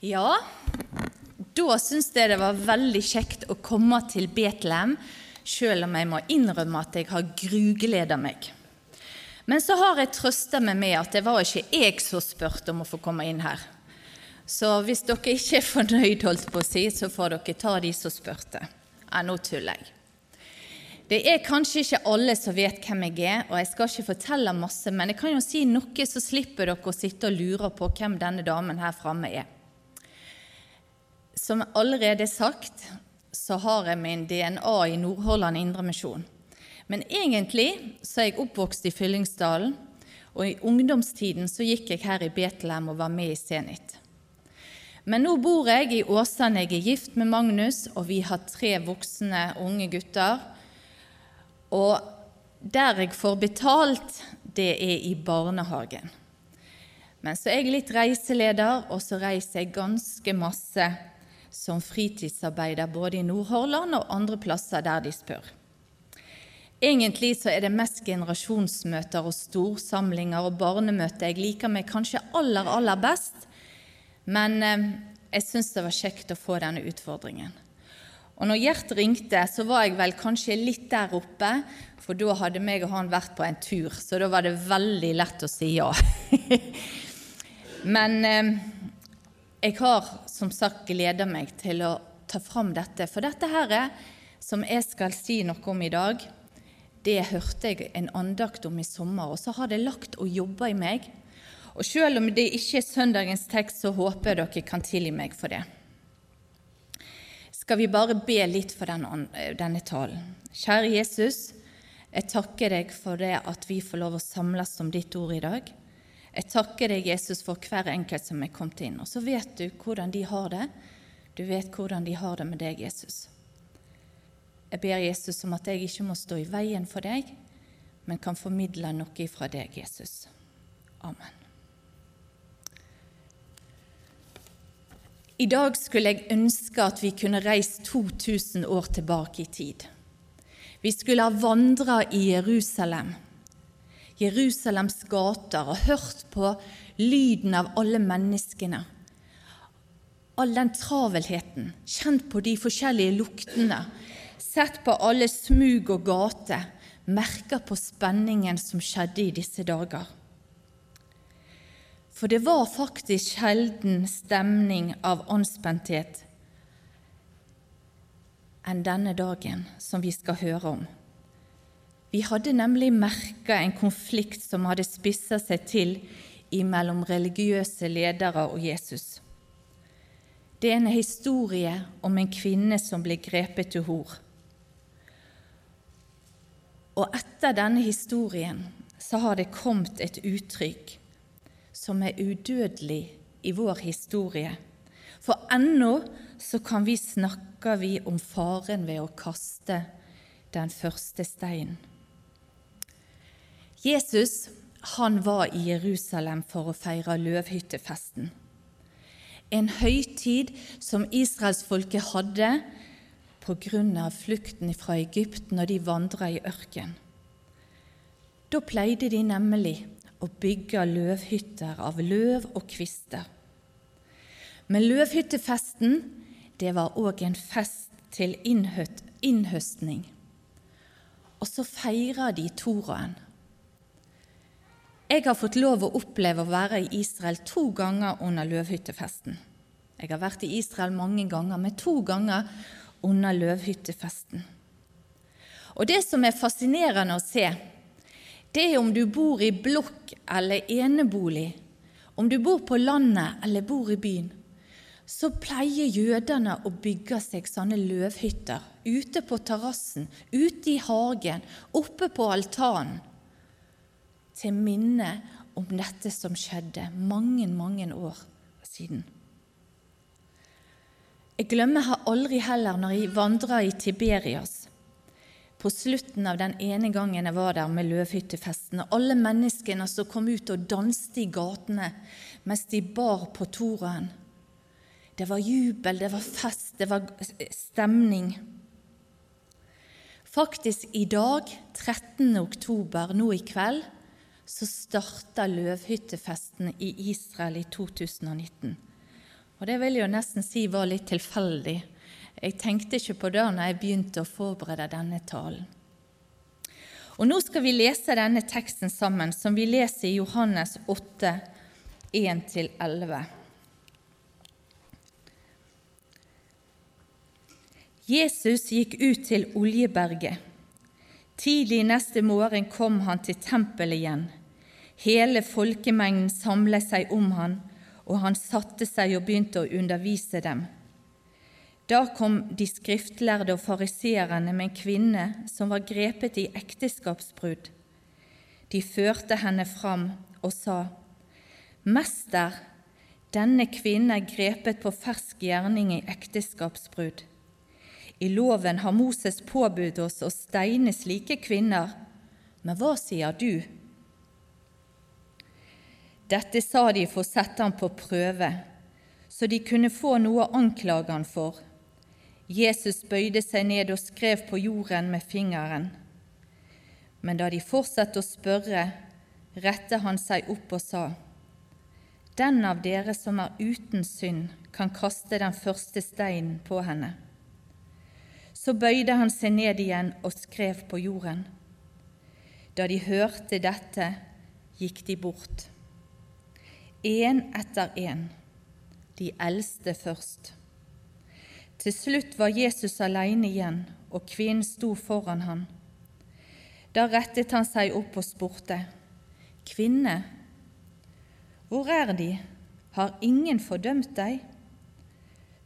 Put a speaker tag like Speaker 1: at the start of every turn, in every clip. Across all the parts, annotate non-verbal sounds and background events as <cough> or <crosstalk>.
Speaker 1: Ja, da syns jeg det var veldig kjekt å komme til Betlehem, sjøl om jeg må innrømme at jeg har grugleda meg. Men så har jeg trøsta meg med at det var ikke jeg som spurte om å få komme inn her. Så hvis dere ikke er fornøyd, holdt på å si, så får dere ta de som spurte. Ja, nå tuller jeg. Det er kanskje ikke alle som vet hvem jeg er, og jeg skal ikke fortelle masse, men jeg kan jo si noe, så slipper dere å sitte og lure på hvem denne damen her framme er. Som allerede sagt, så har jeg min DNA i Nordhordland Indremisjon. Men egentlig så er jeg oppvokst i Fyllingsdalen, og i ungdomstiden så gikk jeg her i Betlehem og var med i Zenit. Men nå bor jeg i Åsane, jeg er gift med Magnus, og vi har tre voksne unge gutter. Og der jeg får betalt, det er i barnehagen. Men så er jeg litt reiseleder, og så reiser jeg ganske masse som fritidsarbeider både i Nordhordland og andre plasser der de spør. Egentlig så er det mest generasjonsmøter og storsamlinger og barnemøter jeg liker meg kanskje aller, aller best, men eh, jeg syns det var kjekt å få denne utfordringen. Og når Gjert ringte, så var jeg vel kanskje litt der oppe, for da hadde meg og han vært på en tur, så da var det veldig lett å si ja. <laughs> men eh, jeg har som sagt gleda meg til å ta fram dette. For dette her, som jeg skal si noe om i dag, det hørte jeg en andakt om i sommer, og så har det lagt og jobba i meg. Og selv om det ikke er søndagens tekst, så håper jeg dere kan tilgi meg for det. Skal vi bare be litt for denne, denne talen. Kjære Jesus, jeg takker deg for det at vi får lov å samles om ditt ord i dag. Jeg takker deg, Jesus, for hver enkelt som er kommet inn. Og så vet du hvordan de har det. Du vet hvordan de har det med deg, Jesus. Jeg ber Jesus om at jeg ikke må stå i veien for deg, men kan formidle noe fra deg, Jesus. Amen. I dag skulle jeg ønske at vi kunne reist 2000 år tilbake i tid. Vi skulle ha vandra i Jerusalem Jerusalems gater og hørt på lyden av alle menneskene. All den travelheten, kjent på de forskjellige luktene, sett på alle smug og gater, merka på spenningen som skjedde i disse dager. For det var faktisk sjelden stemning av anspenthet enn denne dagen som vi skal høre om. Vi hadde nemlig merka en konflikt som hadde spissa seg til mellom religiøse ledere og Jesus. Det er en historie om en kvinne som ble grepet til hor. Og etter denne historien så har det kommet et uttrykk som er udødelig i vår historie. For ennå så kan vi snakke vi om faren ved å kaste den første steinen. Jesus han var i Jerusalem for å feire løvhyttefesten. En høytid som israelsfolket hadde pga. flukten fra Egypt når de vandra i ørken. Da pleide de nemlig å bygge løvhytter av løv og kvister. Men løvhyttefesten det var òg en fest til innhøstning. Og så feira de toraen. Jeg har fått lov å oppleve å være i Israel to ganger under løvhyttefesten. Jeg har vært i Israel mange ganger, men to ganger under løvhyttefesten. Og Det som er fascinerende å se, det er om du bor i blokk eller enebolig, om du bor på landet eller bor i byen, så pleier jødene å bygge seg sånne løvhytter ute på terrassen, ute i hagen, oppe på altanen til minne om dette som skjedde mange, mange år siden. Jeg glemmer aldri heller når jeg vandra i Tiberias. På slutten av den ene gangen jeg var der med løvhyttefesten, og alle menneskene som kom ut og danste i gatene mens de bar på Toraen. Det var jubel, det var fest, det var stemning. Faktisk i dag, 13. oktober, nå i kveld, så starta løvhyttefesten i Israel i 2019. Og det vil jeg jo nesten si var litt tilfeldig. Jeg tenkte ikke på det når jeg begynte å forberede denne talen. Og Nå skal vi lese denne teksten sammen, som vi leser i Johannes 8, 1-11. Jesus gikk ut til Oljeberget. Tidlig neste morgen kom han til tempelet igjen. Hele folkemengden samlet seg om han, og han satte seg og begynte å undervise dem. Da kom de skriftlærde og fariseerne med en kvinne som var grepet i ekteskapsbrudd. De førte henne fram og sa, Mester, denne kvinnen er grepet på fersk gjerning i ekteskapsbrudd. I loven har Moses påbudt oss å steine slike kvinner, men hva sier du? Dette sa de for å sette ham på prøve, så de kunne få noe å anklage han for. Jesus bøyde seg ned og skrev på jorden med fingeren. Men da de fortsatte å spørre, rette han seg opp og sa:" Den av dere som er uten synd, kan kaste den første steinen på henne. Så bøyde han seg ned igjen og skrev på jorden. Da de hørte dette, gikk de bort, én etter én, de eldste først. Til slutt var Jesus alene igjen, og kvinnen sto foran ham. Da rettet han seg opp og spurte, Kvinne, hvor er de? Har ingen fordømt deg?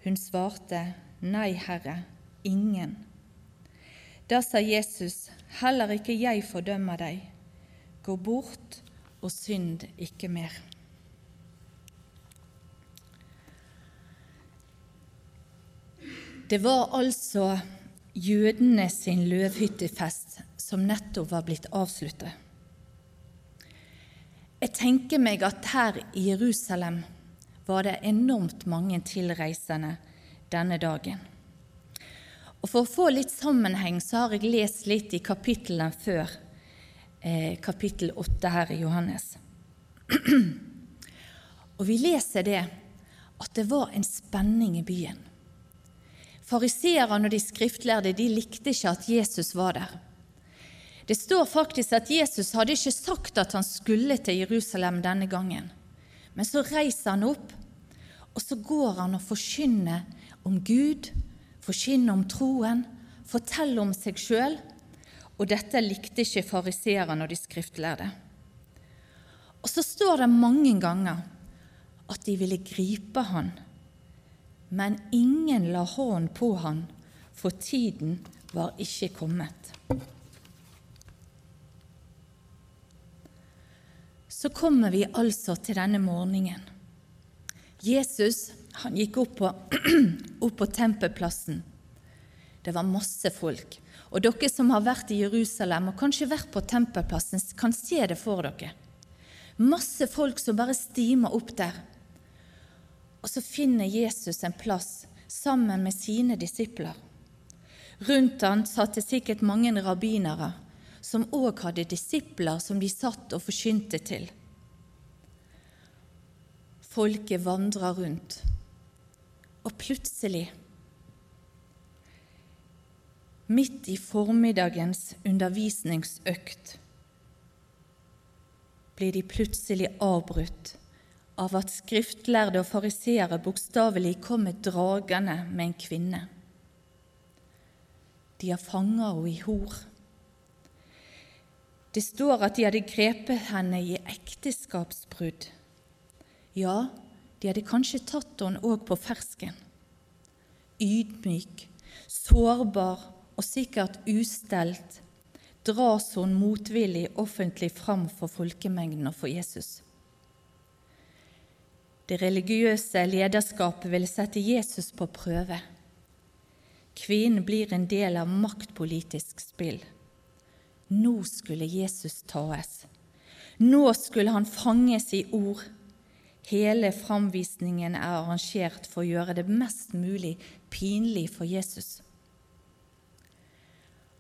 Speaker 1: Hun svarte, Nei, Herre ingen. Da sa Jesus, heller ikke jeg fordømmer deg. Gå bort og synd ikke mer. Det var altså jødene sin løvhyttefest som nettopp var blitt avsluttet. Jeg tenker meg at her i Jerusalem var det enormt mange tilreisende denne dagen. Og For å få litt sammenheng så har jeg lest litt i kapitlene før eh, kapittel 8 her i Johannes. <clears throat> Og vi leser det at det var en spenning i byen. Fariseerne og de skriftlærde de likte ikke at Jesus var der. Det står faktisk at Jesus hadde ikke sagt at han skulle til Jerusalem denne gangen. Men så reiser han opp, og så går han og forkynner om Gud forkynner om troen, fortelle om seg sjøl. Og dette likte ikke fariseerne og de skriftlærde. Og så står det mange ganger at de ville gripe han, men ingen la hånd på han, for tiden var ikke kommet. Så kommer vi altså til denne morgenen. Jesus han gikk opp på, <clears throat> opp på tempelplassen. Det var masse folk. Og dere som har vært i Jerusalem og kanskje vært på tempelplassen, kan se det for dere. Masse folk som bare stimer opp der. Og så finner Jesus en plass sammen med sine disipler. Rundt han satt det sikkert mange rabbinere som òg hadde disipler som de satt og forkynte til. Folket vandra rundt og plutselig, midt i formiddagens undervisningsøkt, blir de plutselig avbrutt av at skriftlærde og fariseere bokstavelig kommer dragende med en kvinne. De har fanga henne i hor. Det står at de hadde grepet henne i ekteskapsbrudd. Ja, de hadde kanskje tatt henne òg på fersken. Ydmyk, sårbar og sikkert ustelt dras hun motvillig offentlig fram for folkemengden og for Jesus. Det religiøse lederskapet ville sette Jesus på prøve. Kvinnen blir en del av maktpolitisk spill. Nå skulle Jesus tas. Nå skulle han fanges i ord Hele framvisningen er arrangert for å gjøre det mest mulig pinlig for Jesus.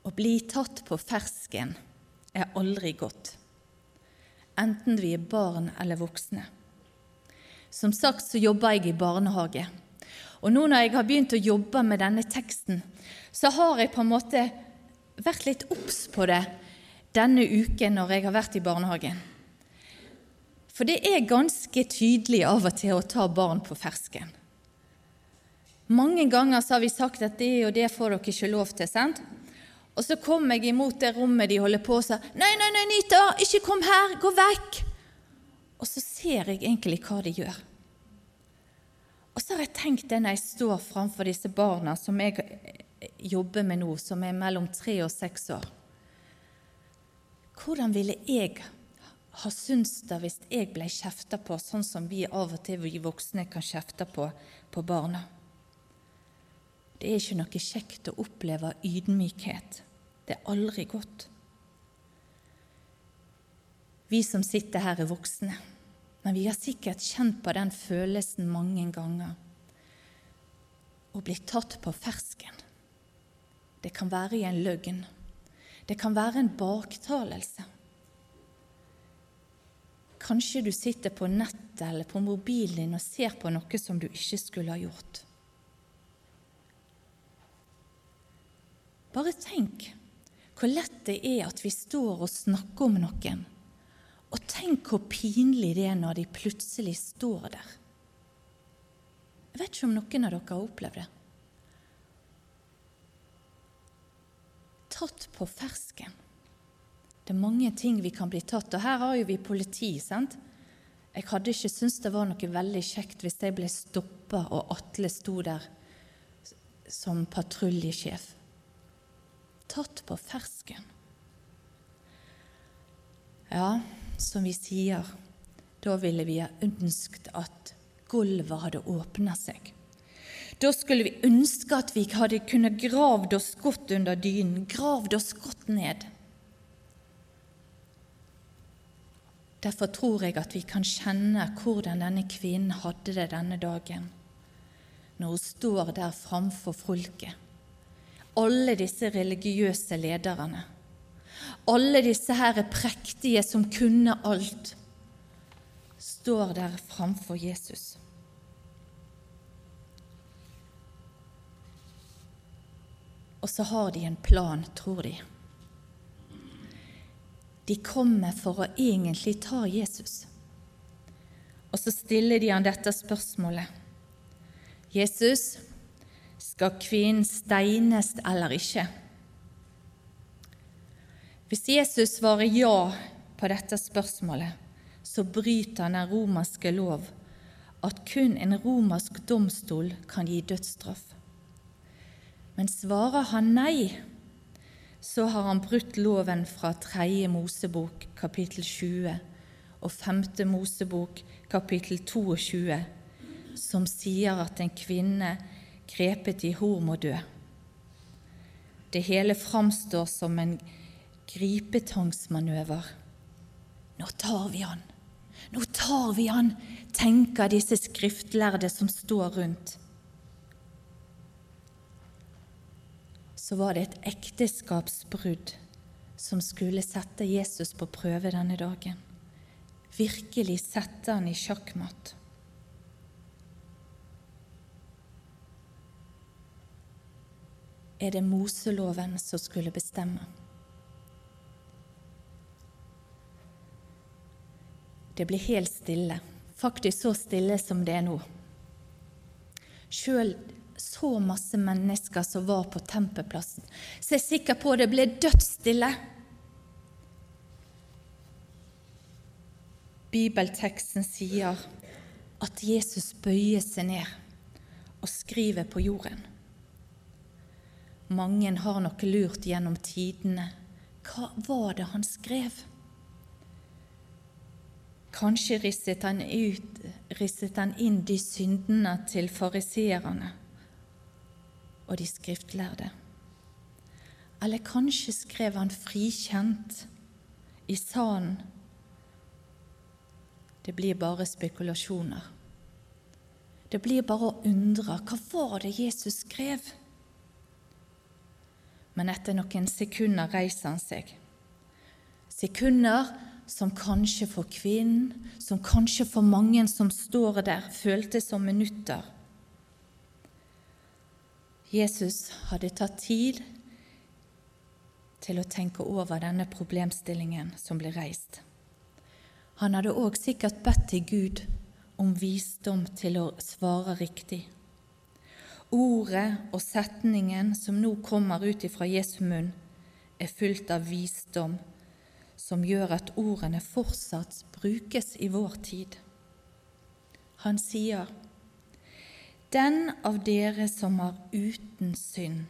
Speaker 1: Å bli tatt på fersken er aldri godt, enten vi er barn eller voksne. Som sagt så jobber jeg i barnehage. Og nå når jeg har begynt å jobbe med denne teksten, så har jeg på en måte vært litt obs på det denne uken når jeg har vært i barnehagen. For det er ganske tydelig av og til å ta barn på fersken. Mange ganger så har vi sagt at det og det får dere ikke lov til. sant? Og så kom jeg imot det rommet de holder på og sa Nei, nei, nei, Nita, ikke kom her, gå vekk! Og så ser jeg egentlig hva de gjør. Og så har jeg tenkt det når jeg står framfor disse barna som jeg jobber med nå, som er mellom tre og seks år. Hvordan ville jeg ha syntes det hvis jeg ble kjefta på, sånn som vi av og til vi voksne kan kjefte på, på barna? Det er ikke noe kjekt å oppleve ydmykhet. Det er aldri godt. Vi som sitter her, er voksne. Men vi har sikkert kjent på den følelsen mange ganger. Å bli tatt på fersken. Det kan være i en løgn. Det kan være en baktalelse. Kanskje du sitter på nettet eller på mobilen din og ser på noe som du ikke skulle ha gjort. Bare tenk hvor lett det er at vi står og snakker om noen og tenk hvor pinlig det er når de plutselig står der. Jeg vet ikke om noen av dere har opplevd det. Tatt på fersken. Det er mange ting vi kan bli tatt, og her har jo vi politi. sant? Jeg hadde ikke syntes det var noe veldig kjekt hvis jeg ble stoppa og Atle sto der som patruljesjef. Tatt på fersken. Ja, som vi sier, da ville vi ha ønsket at gulvet hadde åpna seg. Da skulle vi ønske at vi hadde kunnet gravd oss godt under dynen, gravd oss godt ned. Derfor tror jeg at vi kan kjenne hvordan denne kvinnen hadde det denne dagen, når hun står der framfor folket, alle disse religiøse lederne alle disse her er prektige som kunne alt, står der framfor Jesus. Og så har de en plan, tror de. De kommer for å egentlig ta Jesus. Og så stiller de han dette spørsmålet. Jesus, skal kvinnen steines eller ikke? Hvis Jesus svarer ja på dette spørsmålet, så bryter han den romerske lov, at kun en romersk domstol kan gi dødsstraff. Men svarer han nei, så har han brutt loven fra 3. Mosebok kapittel 20 og 5. Mosebok kapittel 22, som sier at en kvinne grepet i hor må dø. Det hele framstår som en gripetangsmanøver. Nå tar vi han! Nå tar vi han, tenker disse skriftlærde som står rundt. Så var det et ekteskapsbrudd som skulle sette Jesus på prøve denne dagen. Virkelig sette han i sjakkmatt. Er det Moseloven som skulle bestemme? Det blir helt stille, faktisk så stille som det er nå. Sjøl så masse mennesker som var på tempelplassen, så jeg er sikker på det ble dødsstille. Bibelteksten sier at Jesus bøyer seg ned og skriver på jorden. Mange har nok lurt gjennom tidene. Hva var det han skrev? Kanskje risset han, ut, risset han inn de syndene til fariseerne og de skriftlærde. Eller kanskje skrev han frikjent i sanden. Det blir bare spekulasjoner. Det blir bare å undre. Hva var det Jesus skrev? Men etter noen sekunder reiser han seg. Sekunder som kanskje for kvinnen, som kanskje for mange som står der, føltes som minutter. Jesus hadde tatt tid til å tenke over denne problemstillingen som ble reist. Han hadde òg sikkert bedt til Gud om visdom til å svare riktig. Ordet og setningen som nå kommer ut ifra Jesu munn, er fullt av visdom som gjør at ordene fortsatt brukes i vår tid. Han sier, Den av dere som er uten synd,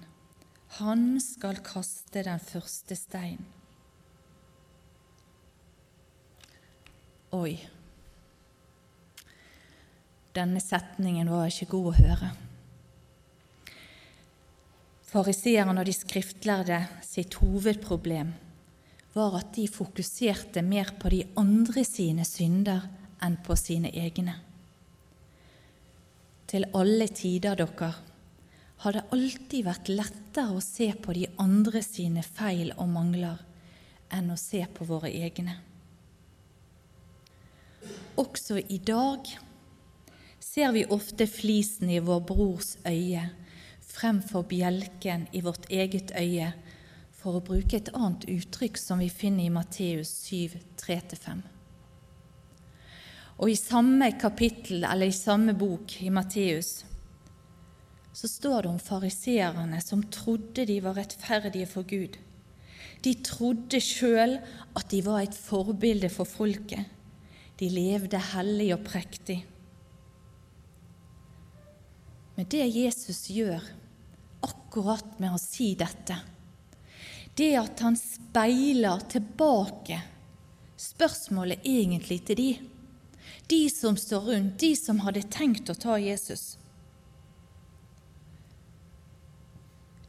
Speaker 1: han skal kaste den første stein. Oi. Denne setningen var ikke god å høre. Fariseerne og de skriftlærde sitt hovedproblem var at de fokuserte mer på de andre sine synder enn på sine egne. Til alle tider, dere, har det alltid vært lettere å se på de andre sine feil og mangler enn å se på våre egne. Også i dag ser vi ofte flisen i vår brors øye fremfor bjelken i vårt eget øye, for å bruke et annet uttrykk som vi finner i Matteus 7, 3-5. Og i samme kapittel, eller i samme bok i Matteus, så står det om fariseerne som trodde de var rettferdige for Gud. De trodde sjøl at de var et forbilde for folket. De levde hellig og prektig. Men det Jesus gjør, akkurat med å si dette. Det at han speiler tilbake spørsmålet egentlig til de, de som står rundt, de som hadde tenkt å ta Jesus.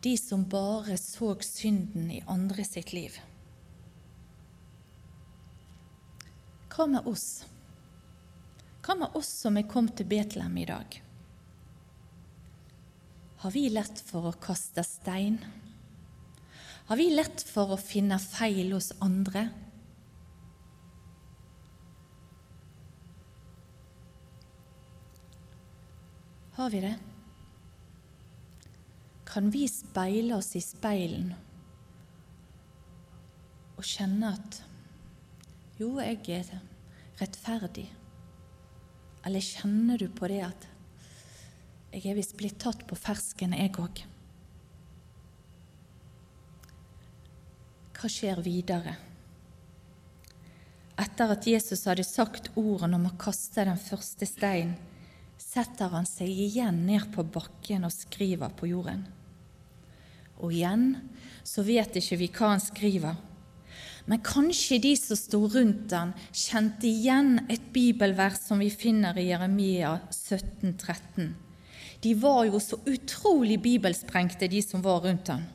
Speaker 1: De som bare så synden i andre sitt liv. Hva med oss? Hva med oss som er kommet til Betlehem i dag? Har vi lett for å kaste stein? Har vi lett for å finne feil hos andre? Har vi det? Kan vi speile oss i speilen og kjenne at jo, jeg er rettferdig? Eller kjenner du på det at jeg er visst blitt tatt på fersken, jeg òg. Hva skjer videre? Etter at Jesus hadde sagt ordene om å kaste den første steinen, setter han seg igjen ned på bakken og skriver på jorden. Og igjen så vet ikke vi hva han skriver. Men kanskje de som sto rundt han, kjente igjen et bibelvers som vi finner i Jeremia 17, 13. De var jo så utrolig bibelsprengte, de som var rundt ham.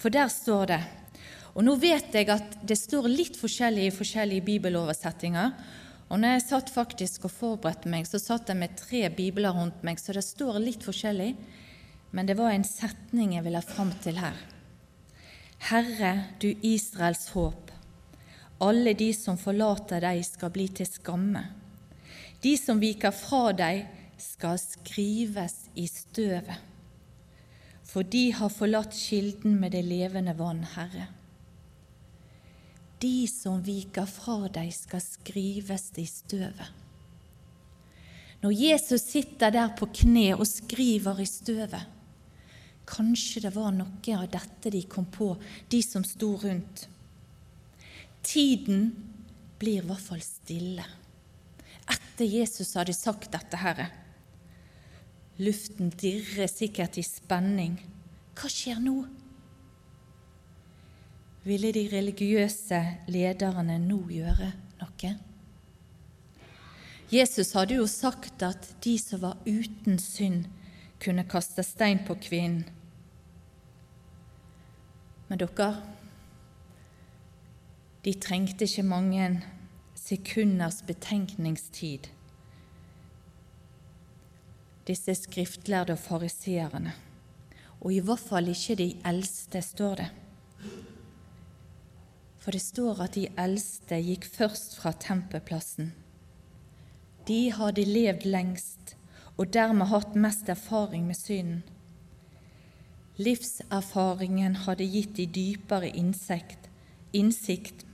Speaker 1: For der står det Og nå vet jeg at det står litt forskjellig i forskjellige bibeloversettinger. Og når jeg satt faktisk og forberedte meg, så satt jeg med tre bibler rundt meg, så det står litt forskjellig. Men det var en setning jeg ville fram til her. Herre, du Israels håp. Alle de som forlater deg, skal bli til skamme. De som viker fra deg, skal skrives i støvet, for de har forlatt kilden med det levende vann, Herre. De som viker fra deg, skal skrives i støvet. Når Jesus sitter der på kne og skriver i støvet, kanskje det var noe av dette de kom på, de som sto rundt. Tiden blir i hvert fall stille etter Jesus hadde sagt dette, Herre. Luften dirrer sikkert i spenning. Hva skjer nå? Ville de religiøse lederne nå gjøre noe? Jesus hadde jo sagt at de som var uten synd, kunne kaste stein på kvinnen. Men dere, de trengte ikke mange sekunders betenkningstid disse skriftlærde og fariseerne. Og i hvert fall ikke de eldste, står det. For det står at de eldste gikk først fra tempelplassen. De hadde levd lengst og dermed hatt mest erfaring med synden. Livserfaringen hadde gitt de dypere innsikt, innsikt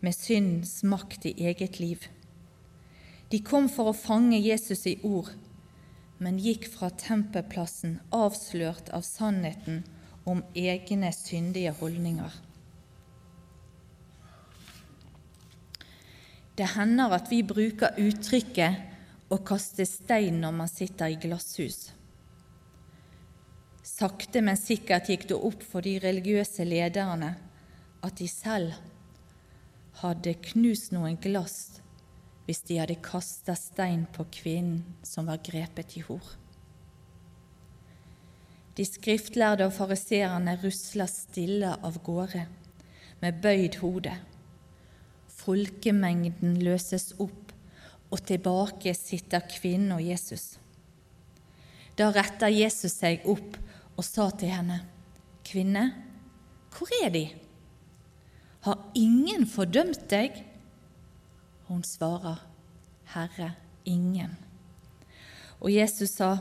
Speaker 1: med syndens makt i eget liv. De kom for å fange Jesus i ord, men gikk fra tempelplassen avslørt av sannheten om egne syndige holdninger. Det hender at vi bruker uttrykket 'å kaste stein' når man sitter i glasshus. Sakte, men sikkert gikk det opp for de religiøse lederne at de selv hadde knust noen glass hvis de hadde kasta stein på kvinnen som var grepet i hor. De skriftlærde og fariseerne rusla stille av gårde med bøyd hode. Folkemengden løses opp, og tilbake sitter kvinnen og Jesus. Da retter Jesus seg opp og sa til henne, Kvinne, hvor er De? Har ingen fordømt deg? Hun svarer, Herre, ingen. Og Jesus sa,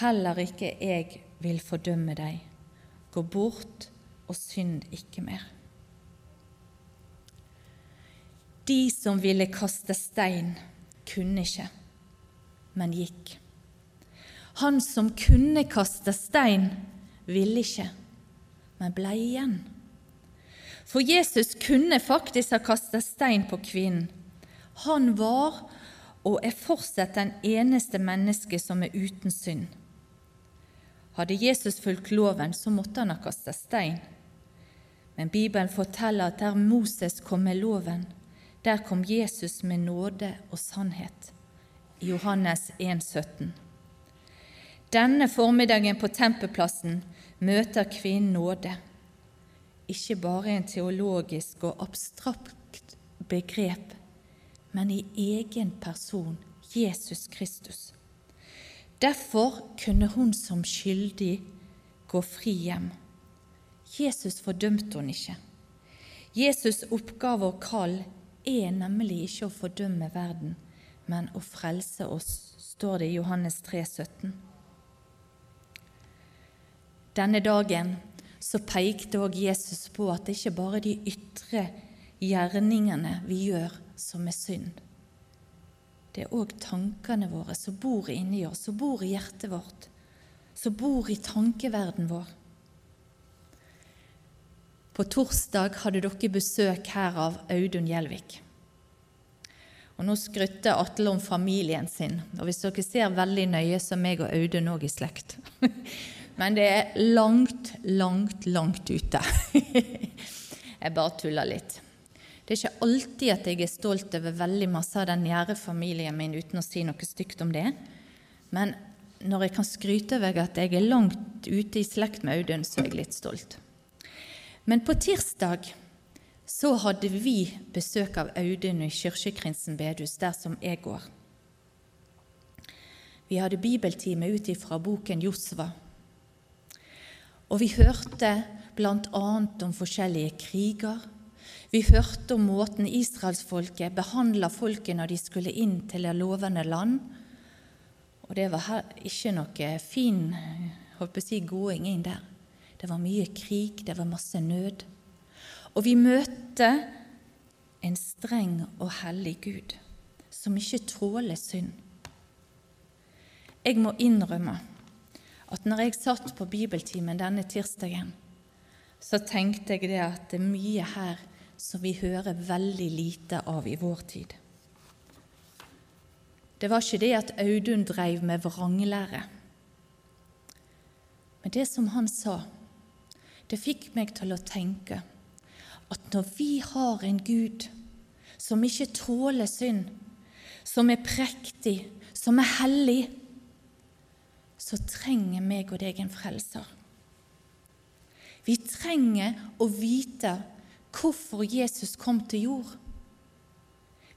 Speaker 1: Heller ikke jeg vil fordømme deg. Gå bort og synd ikke mer. De som ville kaste stein, kunne ikke, men gikk. Han som kunne kaste stein, ville ikke, men ble igjen. For Jesus kunne faktisk ha kastet stein på kvinnen. Han var og er fortsatt den eneste mennesket som er uten synd. Hadde Jesus fulgt loven, så måtte han ha kastet stein. Men Bibelen forteller at der Moses kom med loven, der kom Jesus med nåde og sannhet. Johannes 1, 17. Denne formiddagen på tempelplassen møter kvinnen nåde. Ikke bare en teologisk og abstrakt begrep, men i egen person, Jesus Kristus. Derfor kunne hun som skyldig gå fri hjem. Jesus fordømte hun ikke. Jesus' oppgave og kall er nemlig ikke å fordømme verden, men å frelse oss, står det i Johannes 3, 17. Denne dagen så pekte òg Jesus på at det ikke bare er de ytre gjerningene vi gjør, som er synd. Det er òg tankene våre som bor inni oss, som bor i hjertet vårt, som bor i tankeverden vår. På torsdag hadde dere besøk her av Audun Gjelvik. Og Nå skrytter Atle om familien sin, og hvis dere ser veldig nøye, så er meg og Audun òg i slekt. <laughs> Men det er langt, langt, langt ute. <laughs> jeg bare tuller litt. Det er ikke alltid at jeg er stolt over veldig masse av den nære familien min uten å si noe stygt om det. Men når jeg kan skryte over at jeg er langt ute i slekt med Audun, så er jeg litt stolt. Men på tirsdag så hadde vi besøk av Audun i Kirkekrinsen bedehus, der som jeg går. Vi hadde bibeltime ut ifra boken Josva. Og vi hørte bl.a. om forskjellige kriger. Vi hørte om måten israelsfolket behandla folket når de skulle inn til det lovende land. Og det var ikke noe fin å si, gåing inn der. Det var mye krig, det var masse nød. Og vi møter en streng og hellig Gud som ikke tråler synd. Jeg må innrømme at når jeg satt på bibeltimen denne tirsdagen, så tenkte jeg det at det er mye her som vi hører veldig lite av i vår tid. Det var ikke det at Audun dreiv med vranglære. Men det som han sa, det fikk meg til å tenke at når vi har en Gud som ikke tåler synd, som er prektig, som er hellig, så trenger meg og deg en frelser. Vi trenger å vite hvorfor Jesus kom til jord.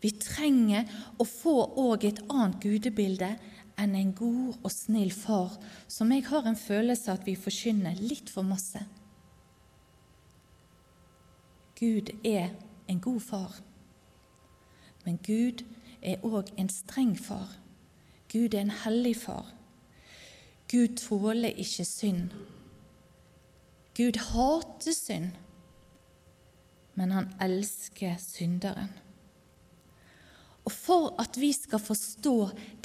Speaker 1: Vi trenger å få òg et annet gudebilde enn en god og snill far, som jeg har en følelse at vi forkynner litt for masse. Gud er en god far. Men Gud er òg en streng far. Gud er en hellig far. Gud tåler ikke synd. Gud hater synd, men han elsker synderen. Og for at vi skal forstå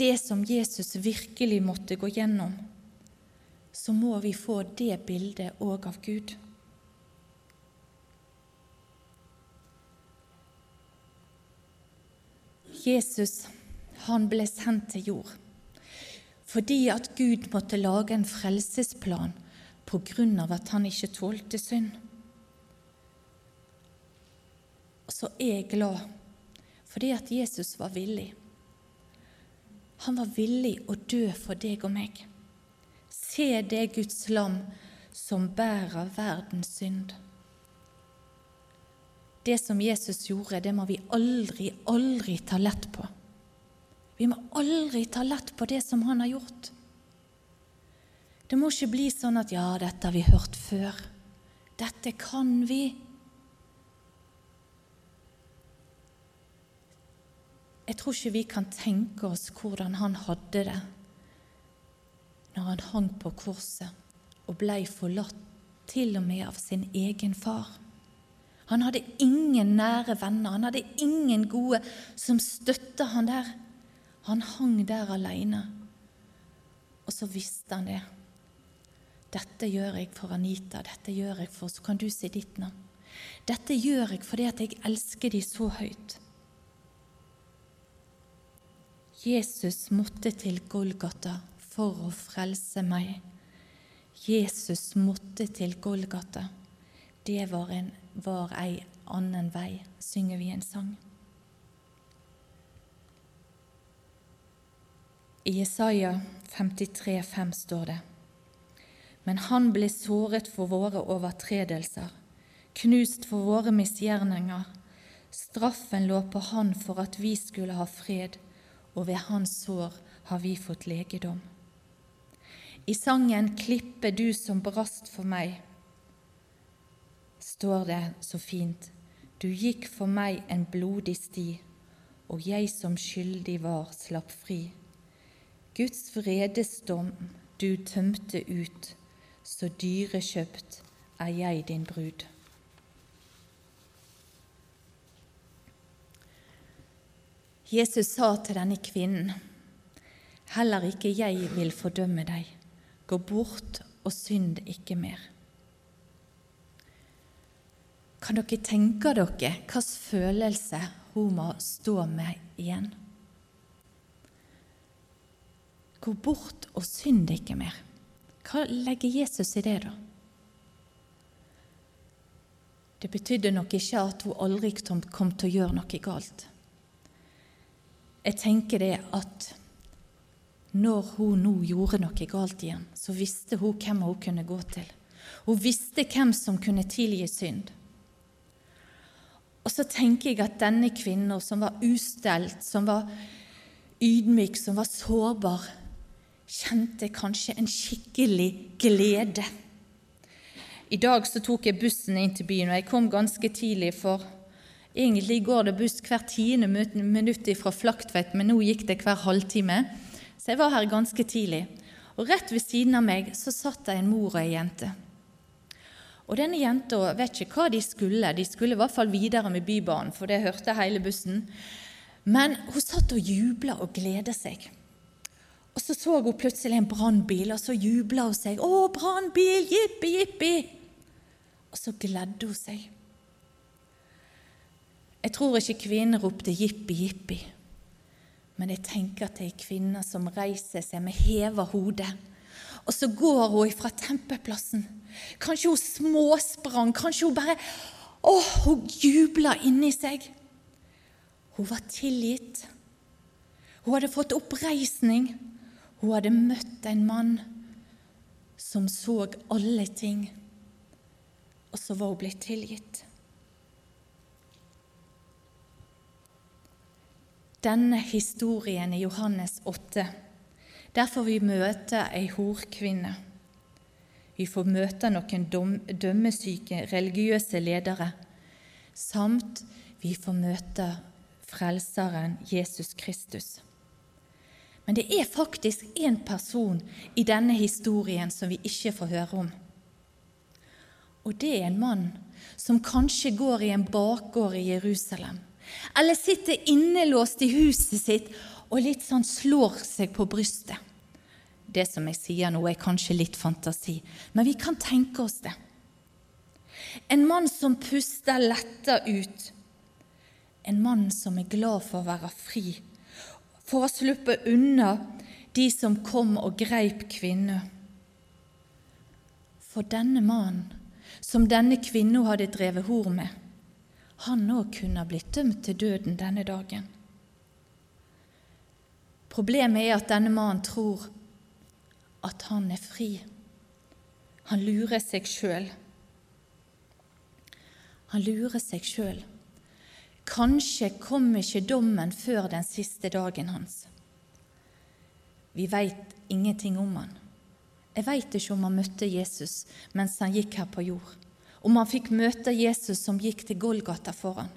Speaker 1: det som Jesus virkelig måtte gå gjennom, så må vi få det bildet òg av Gud. Jesus han ble sendt til jord fordi at Gud måtte lage en frelsesplan av at han ikke tålte synd. Så er jeg glad fordi at Jesus var villig. Han var villig å dø for deg og meg. Se det Guds lam som bærer verdens synd. Det som Jesus gjorde, det må vi aldri, aldri ta lett på. Vi må aldri ta lett på det som han har gjort. Det må ikke bli sånn at 'ja, dette har vi hørt før'. Dette kan vi. Jeg tror ikke vi kan tenke oss hvordan han hadde det når han hang på korset og blei forlatt til og med av sin egen far. Han hadde ingen nære venner, han hadde ingen gode som støtta han der. Han hang der alene, og så visste han det. Dette gjør jeg for Anita, dette gjør jeg for Så kan du si ditt navn. Dette gjør jeg fordi at jeg elsker de så høyt. Jesus måtte til Golgata for å frelse meg. Jesus måtte til Golgata. Det var, en, var ei annen vei, synger vi en sang. I Jesaja 53, 5 står det:" Men han ble såret for våre overtredelser, knust for våre misgjerninger. Straffen lå på han for at vi skulle ha fred, og ved hans sår har vi fått legedom. I sangen 'Klippe du som brast for meg' står det så fint:" Du gikk for meg en blodig sti, og jeg som skyldig var, slapp fri. Guds vredesdom du tømte ut, så dyrekjøpt er jeg din brud. Jesus sa til denne kvinnen, heller ikke jeg vil fordømme deg. Gå bort og synd ikke mer. Kan dere tenke dere hvilken følelse hun må stå med igjen? Gå bort og synd ikke mer. Hva legger Jesus i det, da? Det betydde nok ikke at hun aldri kom til å gjøre noe galt. Jeg tenker det at når hun nå gjorde noe galt igjen, så visste hun hvem hun kunne gå til. Hun visste hvem som kunne tilgi synd. Og så tenker jeg at denne kvinnen som var ustelt, som var ydmyk, som var sårbar, kjente kanskje en skikkelig glede. I dag så tok jeg bussen inn til byen, og jeg kom ganske tidlig, for egentlig går det buss hvert tiende minutt fra Flaktveit, men nå gikk det hver halvtime, så jeg var her ganske tidlig. Og rett ved siden av meg så satt det en mor og ei jente. Og denne jenta vet ikke hva de skulle, de skulle i hvert fall videre med Bybanen, for det hørte hele bussen. Men hun satt og jubla og gleda seg. Og så så hun plutselig en brannbil, og så jubla hun seg. 'Å, brannbil! Jippi, jippi!' Og så gledde hun seg. Jeg tror ikke kvinnen ropte 'jippi, jippi', men jeg tenker at det er kvinner kvinne som reiser seg med heva hode. Og så går hun fra tempelplassen. Kanskje hun småsprang, kanskje hun bare Å, hun jubla inni seg. Hun var tilgitt. Hun hadde fått oppreisning. Hun hadde møtt en mann som så alle ting, og så var hun blitt tilgitt. Denne historien i Johannes 8, der får vi møte ei horkvinne. Vi får møte noen dømmesyke religiøse ledere, samt vi får møte Frelseren Jesus Kristus. Men det er faktisk én person i denne historien som vi ikke får høre om. Og det er en mann som kanskje går i en bakgård i Jerusalem, eller sitter innelåst i huset sitt og litt sånn slår seg på brystet. Det som jeg sier nå, er kanskje litt fantasi, men vi kan tenke oss det. En mann som puster letta ut. En mann som er glad for å være fri for å slippe unna de som kom og greip kvinnen. For denne mannen, som denne kvinnen hadde drevet hor med, han òg kunne blitt dømt til døden denne dagen. Problemet er at denne mannen tror at han er fri. Han lurer seg sjøl. Han lurer seg sjøl. Kanskje kom ikke dommen før den siste dagen hans. Vi veit ingenting om han. Jeg veit ikke om han møtte Jesus mens han gikk her på jord, om han fikk møte Jesus som gikk til Golgata for han.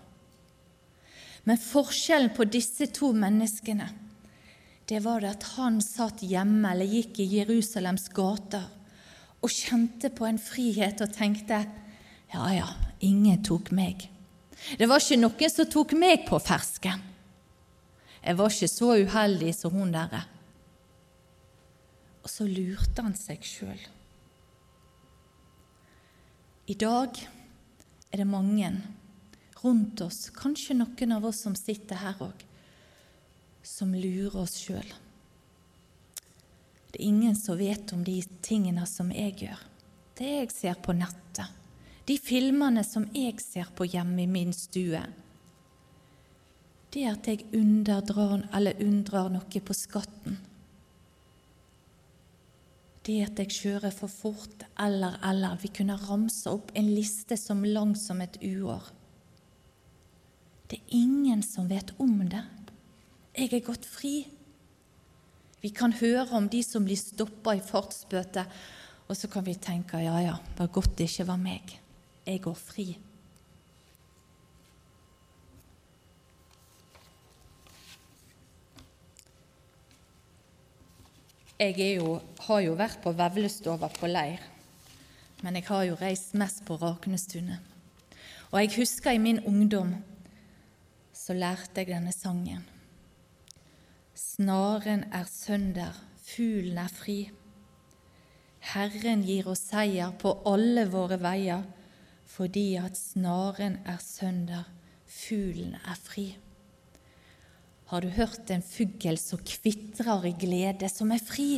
Speaker 1: Men forskjellen på disse to menneskene, det var det at han satt hjemme eller gikk i Jerusalems gater og kjente på en frihet og tenkte ja, ja, ingen tok meg. Det var ikke noen som tok meg på fersken. Jeg var ikke så uheldig som hun derre. Og så lurte han seg sjøl. I dag er det mange rundt oss, kanskje noen av oss som sitter her òg, som lurer oss sjøl. Det er ingen som vet om de tingene som jeg gjør. Det jeg ser på nettet, de filmene som jeg ser på hjemme i min stue, det at jeg underdrar eller unndrar noe på skatten. Det at jeg kjører for fort, eller, eller Vi kunne ramse opp en liste som lang som et uår. Det er ingen som vet om det. Jeg er gått fri. Vi kan høre om de som blir stoppa i fartsbøte, og så kan vi tenke ja, ja, det var godt det ikke var meg jeg går fri. Jeg jo, har jo vært på Vevlestova på leir, men jeg har jo reist mest på Raknestunet. Og jeg husker i min ungdom så lærte jeg denne sangen. Snaren er sønder, fuglen er fri. Herren gir oss seier på alle våre veier fordi at snaren er sønder, fuglen er fri. Har du hørt en fugl som kvitrer i glede, som er fri?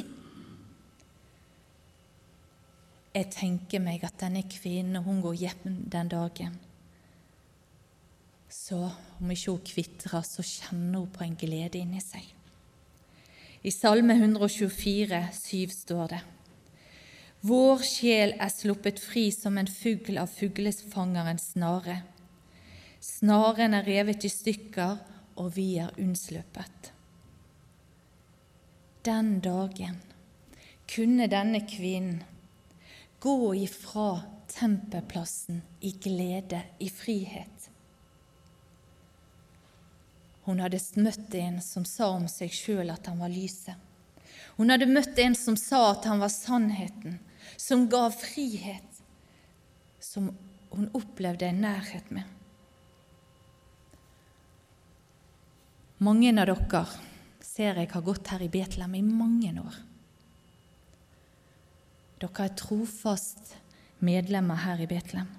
Speaker 1: Jeg tenker meg at denne kvinnen, hun går hjem den dagen, så om ikke hun kvitrer, så kjenner hun på en glede inni seg. I Salme 124, 7 står det:" Vår sjel er sluppet fri som en fugl av fuglefangerens snare. Snaren er revet i stykker, og vi er unnsluppet. Den dagen kunne denne kvinnen gå ifra tempelplassen i glede, i frihet. Hun hadde møtt en som sa om seg sjøl at han var lyset. Hun hadde møtt en som sa at han var sannheten, som gav frihet, som hun opplevde en nærhet med. Mange av dere ser jeg har gått her i Betlehem i mange år. Dere er trofast medlemmer her i Betlehem.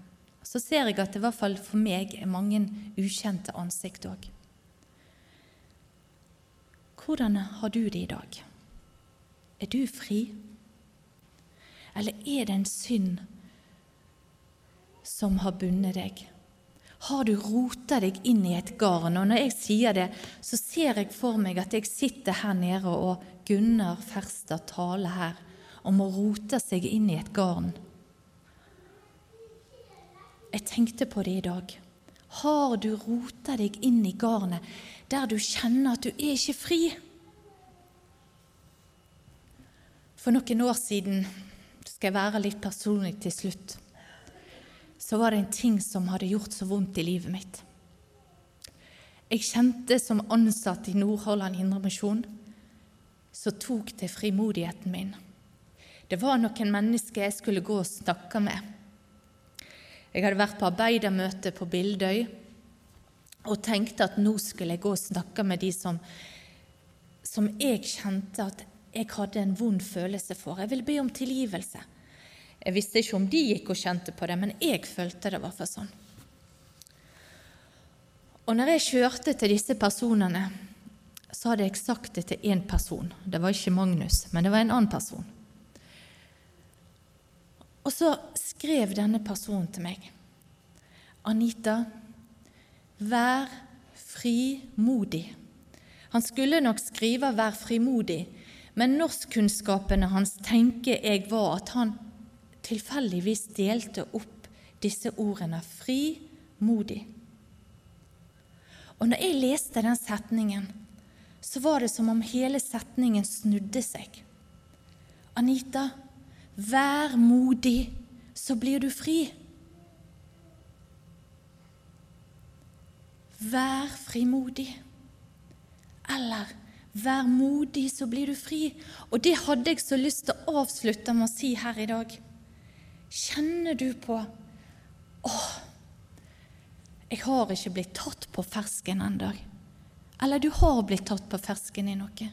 Speaker 1: Så ser jeg at det i hvert fall for meg er mange ukjente ansikt òg. Hvordan har du det i dag? Er du fri? Eller er det en synd som har bundet deg? Har du rota deg inn i et garn? Og når jeg sier det, så ser jeg for meg at jeg sitter her nede, og Gunnar Ferstad taler her om å rote seg inn i et garn. Jeg tenkte på det i dag. Har du rota deg inn i garnet der du kjenner at du er ikke fri? For noen år siden skal jeg være litt personlig til slutt, så var det en ting som hadde gjort så vondt i livet mitt. jeg kjente som ansatt i Nordhordland Indremisjon, så tok det frimodigheten min. Det var noen mennesker jeg skulle gå og snakke med. Jeg hadde vært på arbeidermøte på Bildøy og tenkte at nå skulle jeg gå og snakke med de som, som jeg kjente at jeg hadde en vond følelse for. Jeg ville be om tilgivelse. Jeg visste ikke om de gikk og kjente på det, men jeg følte det var for sånn. Og når jeg kjørte til disse personene, så hadde jeg sagt det til én person. Det var ikke Magnus, men det var en annen person. Og så skrev denne personen til meg. Anita, vær frimodig. Han skulle nok skrive 'vær frimodig', men norskkunnskapene hans tenker jeg var at han tilfeldigvis delte opp disse ordene 'frimodig'. Og når jeg leste den setningen, så var det som om hele setningen snudde seg. Anita, Vær modig, så blir du fri. Vær frimodig. Eller vær modig, så blir du fri. Og det hadde jeg så lyst til å avslutte med å si her i dag. Kjenner du på åh, jeg har ikke blitt tatt på fersken ennå. Eller du har blitt tatt på fersken i noe.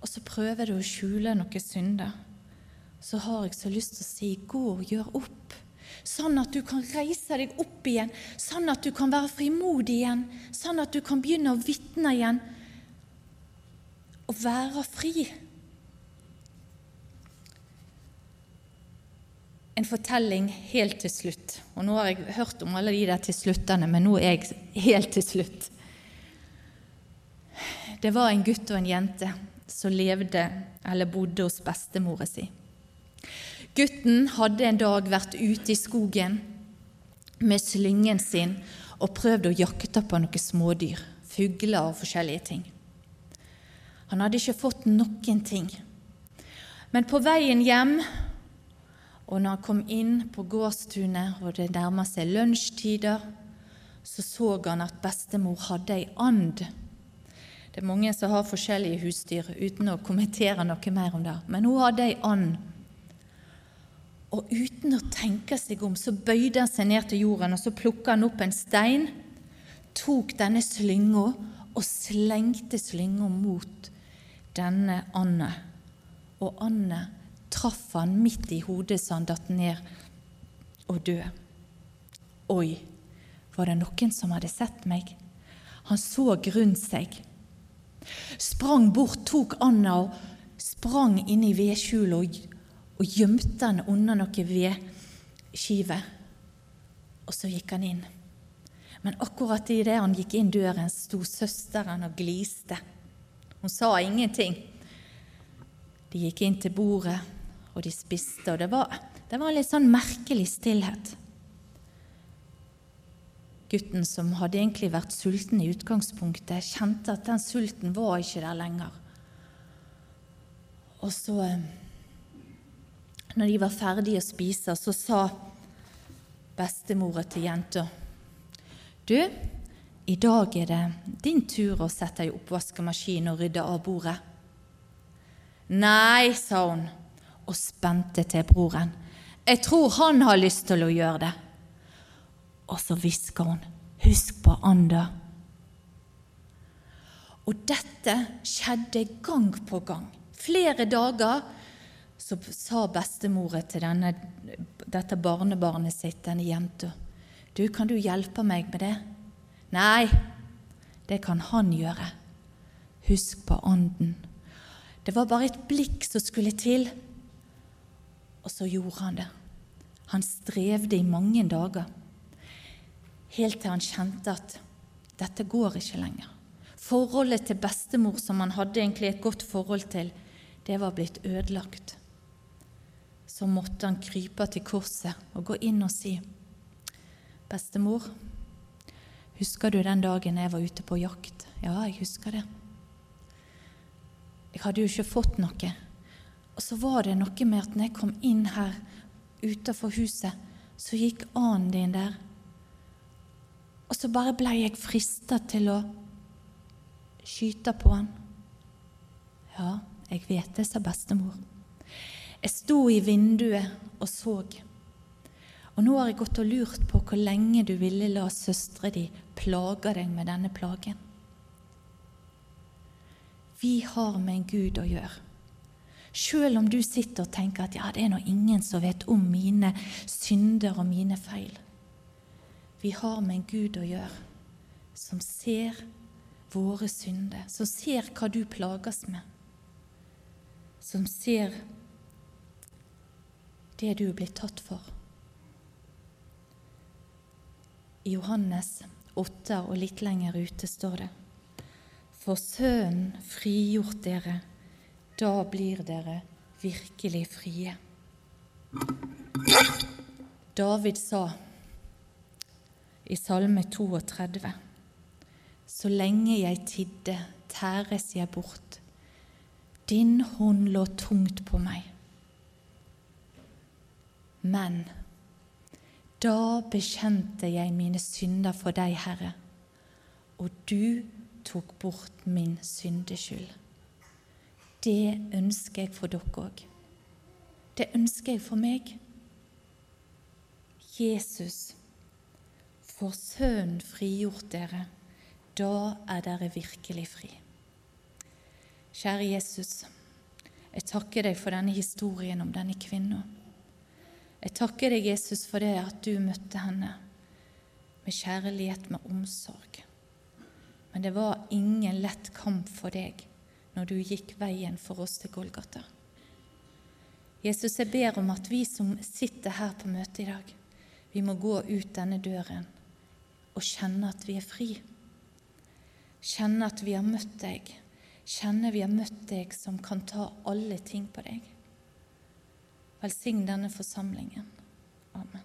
Speaker 1: Og så prøver du å skjule noe synder så har jeg så lyst til å si gå og gjør opp. Sånn at du kan reise deg opp igjen, sånn at du kan være frimodig igjen, sånn at du kan begynne å vitne igjen og være fri. En fortelling helt til slutt. Og Nå har jeg hørt om alle de der til sluttene, men nå er jeg helt til slutt. Det var en gutt og en jente som levde eller bodde hos bestemora si. Gutten hadde en dag vært ute i skogen med slyngen sin og prøvd å jakte på noen smådyr, fugler og forskjellige ting. Han hadde ikke fått noen ting. Men på veien hjem, og når han kom inn på gårdstunet og det nærma seg lunsjtider, så så han at bestemor hadde ei and. Det er mange som har forskjellige husdyr, uten å kommentere noe mer om det. Men hun hadde ei and og uten å tenke seg om, så bøyde han seg ned til jorden, og så plukka han opp en stein, tok denne slynga og slengte slynga mot denne Anne. Og Anne traff han midt i hodet så han datt ned og døde. Oi, var det noen som hadde sett meg? Han så rundt seg. Sprang bort, tok anda og sprang inn i vedskjulet og gjemte han under noe vedskive. Og så gikk han inn. Men akkurat idet han gikk inn døren, sto søsteren og gliste. Hun sa ingenting. De gikk inn til bordet, og de spiste, og det var, det var en litt sånn merkelig stillhet. Gutten, som hadde egentlig vært sulten i utgangspunktet, kjente at den sulten var ikke der lenger. Og så eh, når de var ferdige å spise, så sa bestemora til jenta Du, i dag er det din tur å sette i oppvaskemaskinen og rydde av bordet. Nei, sa hun og spente til broren. Jeg tror han har lyst til å gjøre det. Og så hvisker hun, husk på Anda. Og dette skjedde gang på gang. Flere dager så sa bestemora til denne, dette barnebarnet sitt, denne jenta, du, kan du hjelpe meg med det? Nei, det kan han gjøre. Husk på Ånden. Det var bare et blikk som skulle til, og så gjorde han det. Han strevde i mange dager, helt til han kjente at dette går ikke lenger. Forholdet til bestemor, som han hadde egentlig et godt forhold til, det var blitt ødelagt så måtte han krype til korset og gå inn og si, 'Bestemor, husker du den dagen jeg var ute på jakt?' 'Ja, jeg husker det.' Jeg hadde jo ikke fått noe. Og så var det noe med at når jeg kom inn her utenfor huset, så gikk annen din der. Og så bare ble jeg frista til å skyte på han. Ja, jeg vet det, sa bestemor. Jeg sto i vinduet og så. Og nå har jeg gått og lurt på hvor lenge du ville la søstre di plage deg med denne plagen. Vi har med en Gud å gjøre. Selv om du sitter og tenker at ja, det er nå ingen som vet om mine synder og mine feil. Vi har med en Gud å gjøre som ser våre synder, som ser hva du plages med, som ser det du er blitt tatt for. I Johannes 8 og litt lenger ute står det For Sønnen frigjort dere, da blir dere virkelig frie. David sa i Salme 32.: Så lenge jeg tidde, tæres jeg bort. Din hånd lå tungt på meg. Men da bekjente jeg mine synder for deg, Herre, og du tok bort min syndeskyld. Det ønsker jeg for dere òg. Det ønsker jeg for meg. Jesus, for Sønnen frigjort dere, da er dere virkelig fri. Kjære Jesus, jeg takker deg for denne historien om denne kvinnen. Jeg takker deg, Jesus, for det at du møtte henne med kjærlighet, med omsorg. Men det var ingen lett kamp for deg når du gikk veien for oss til Golgata. Jesus, jeg ber om at vi som sitter her på møtet i dag, vi må gå ut denne døren og kjenne at vi er fri. Kjenne at vi har møtt deg. Kjenne vi har møtt deg som kan ta alle ting på deg. Velsign denne forsamlingen. Amen.